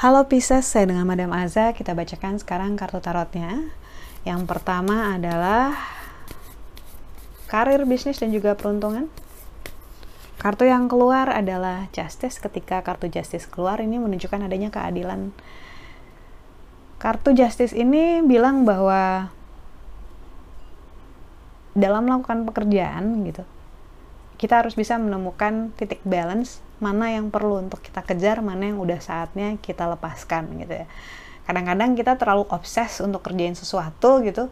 Halo Pisces, saya dengan Madam Aza. Kita bacakan sekarang kartu tarotnya. Yang pertama adalah karir, bisnis, dan juga peruntungan. Kartu yang keluar adalah Justice. Ketika kartu Justice keluar, ini menunjukkan adanya keadilan. Kartu Justice ini bilang bahwa dalam melakukan pekerjaan gitu, kita harus bisa menemukan titik balance mana yang perlu untuk kita kejar, mana yang udah saatnya kita lepaskan gitu ya. Kadang-kadang kita terlalu obses untuk kerjain sesuatu gitu,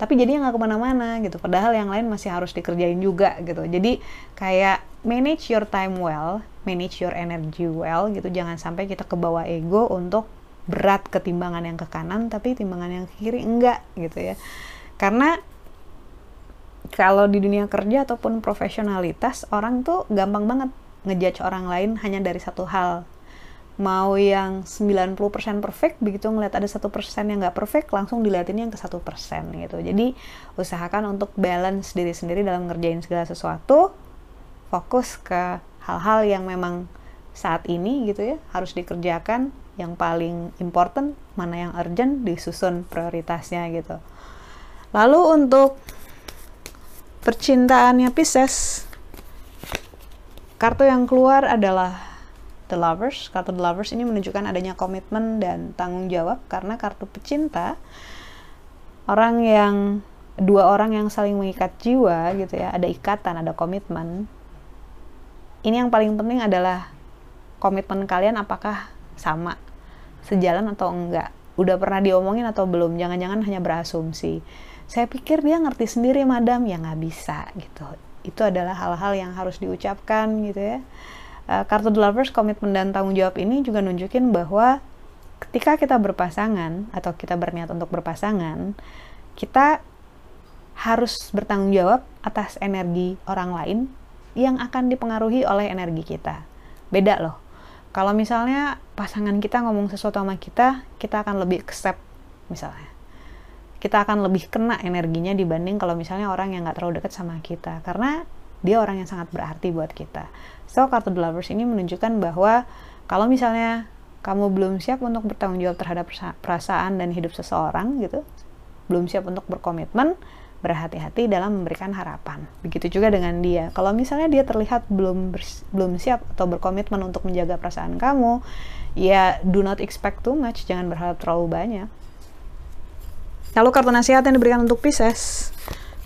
tapi jadinya nggak ke mana-mana gitu. Padahal yang lain masih harus dikerjain juga gitu. Jadi kayak manage your time well, manage your energy well gitu. Jangan sampai kita kebawa ego untuk berat ketimbangan yang ke kanan, tapi timbangan yang ke kiri enggak gitu ya. Karena kalau di dunia kerja ataupun profesionalitas orang tuh gampang banget ngejudge orang lain hanya dari satu hal. Mau yang 90% perfect begitu ngeliat ada satu persen yang nggak perfect langsung dilihatin yang ke satu persen gitu. Jadi usahakan untuk balance diri sendiri dalam ngerjain segala sesuatu fokus ke hal-hal yang memang saat ini gitu ya harus dikerjakan yang paling important mana yang urgent disusun prioritasnya gitu. Lalu untuk percintaannya Pisces Kartu yang keluar adalah The Lovers. Kartu The Lovers ini menunjukkan adanya komitmen dan tanggung jawab karena kartu pecinta orang yang dua orang yang saling mengikat jiwa gitu ya, ada ikatan, ada komitmen. Ini yang paling penting adalah komitmen kalian apakah sama, sejalan atau enggak. Udah pernah diomongin atau belum? Jangan-jangan hanya berasumsi. Saya pikir dia ngerti sendiri, madam. Ya nggak bisa gitu. Itu adalah hal-hal yang harus diucapkan gitu ya. Uh, kartu The Lovers komitmen dan tanggung jawab ini juga nunjukin bahwa ketika kita berpasangan atau kita berniat untuk berpasangan kita harus bertanggung jawab atas energi orang lain yang akan dipengaruhi oleh energi kita. Beda loh. Kalau misalnya pasangan kita ngomong sesuatu sama kita kita akan lebih accept misalnya kita akan lebih kena energinya dibanding kalau misalnya orang yang nggak terlalu dekat sama kita karena dia orang yang sangat berarti buat kita. So kartu The Lovers ini menunjukkan bahwa kalau misalnya kamu belum siap untuk bertanggung jawab terhadap perasaan dan hidup seseorang gitu, belum siap untuk berkomitmen, berhati-hati dalam memberikan harapan. Begitu juga dengan dia. Kalau misalnya dia terlihat belum belum siap atau berkomitmen untuk menjaga perasaan kamu, ya do not expect too much, jangan berharap terlalu banyak. Lalu kartu nasihat yang diberikan untuk Pisces.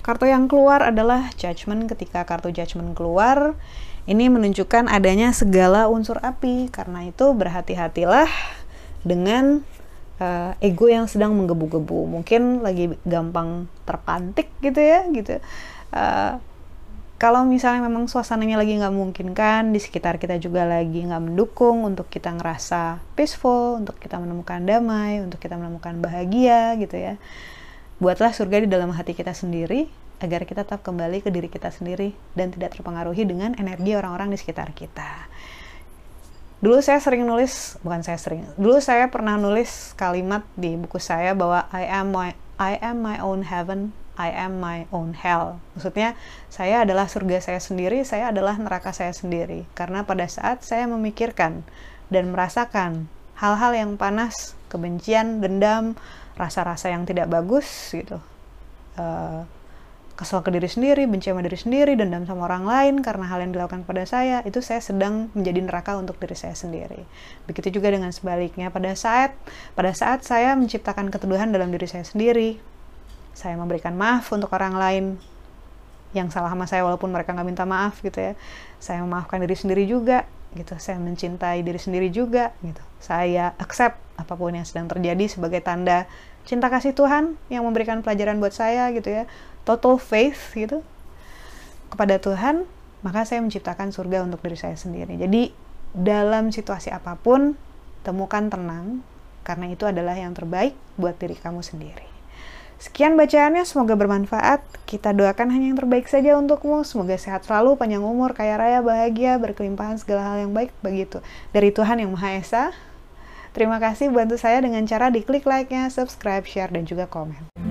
Kartu yang keluar adalah Judgment. Ketika kartu Judgment keluar, ini menunjukkan adanya segala unsur api. Karena itu berhati-hatilah dengan uh, ego yang sedang menggebu-gebu. Mungkin lagi gampang terpantik gitu ya, gitu. Uh, kalau misalnya memang suasananya lagi nggak mungkin kan di sekitar kita juga lagi nggak mendukung untuk kita ngerasa peaceful untuk kita menemukan damai untuk kita menemukan bahagia gitu ya. Buatlah surga di dalam hati kita sendiri agar kita tetap kembali ke diri kita sendiri dan tidak terpengaruhi dengan energi orang-orang di sekitar kita. Dulu saya sering nulis bukan saya sering dulu saya pernah nulis kalimat di buku saya bahwa I am my I am my own heaven I am my own hell. Maksudnya, saya adalah surga saya sendiri, saya adalah neraka saya sendiri. Karena pada saat saya memikirkan dan merasakan hal-hal yang panas, kebencian, dendam, rasa-rasa yang tidak bagus gitu. Uh, kesel ke diri sendiri, benci sama diri sendiri, dendam sama orang lain karena hal yang dilakukan pada saya, itu saya sedang menjadi neraka untuk diri saya sendiri. Begitu juga dengan sebaliknya, pada saat pada saat saya menciptakan keteduhan dalam diri saya sendiri, saya memberikan maaf untuk orang lain yang salah sama saya walaupun mereka nggak minta maaf gitu ya. Saya memaafkan diri sendiri juga gitu. Saya mencintai diri sendiri juga gitu. Saya accept apa pun yang sedang terjadi sebagai tanda cinta kasih Tuhan yang memberikan pelajaran buat saya gitu ya. Total faith gitu kepada Tuhan maka saya menciptakan surga untuk diri saya sendiri. Jadi dalam situasi apa pun temukan tenang karena itu adalah yang terbaik buat diri kamu sendiri Sekian bacaannya, semoga bermanfaat. Kita doakan hanya yang terbaik saja untukmu. Semoga sehat selalu, panjang umur, kaya raya, bahagia, berkelimpahan segala hal yang baik begitu. Dari Tuhan Yang Maha Esa. Terima kasih bantu saya dengan cara diklik like-nya, subscribe, share, dan juga komen.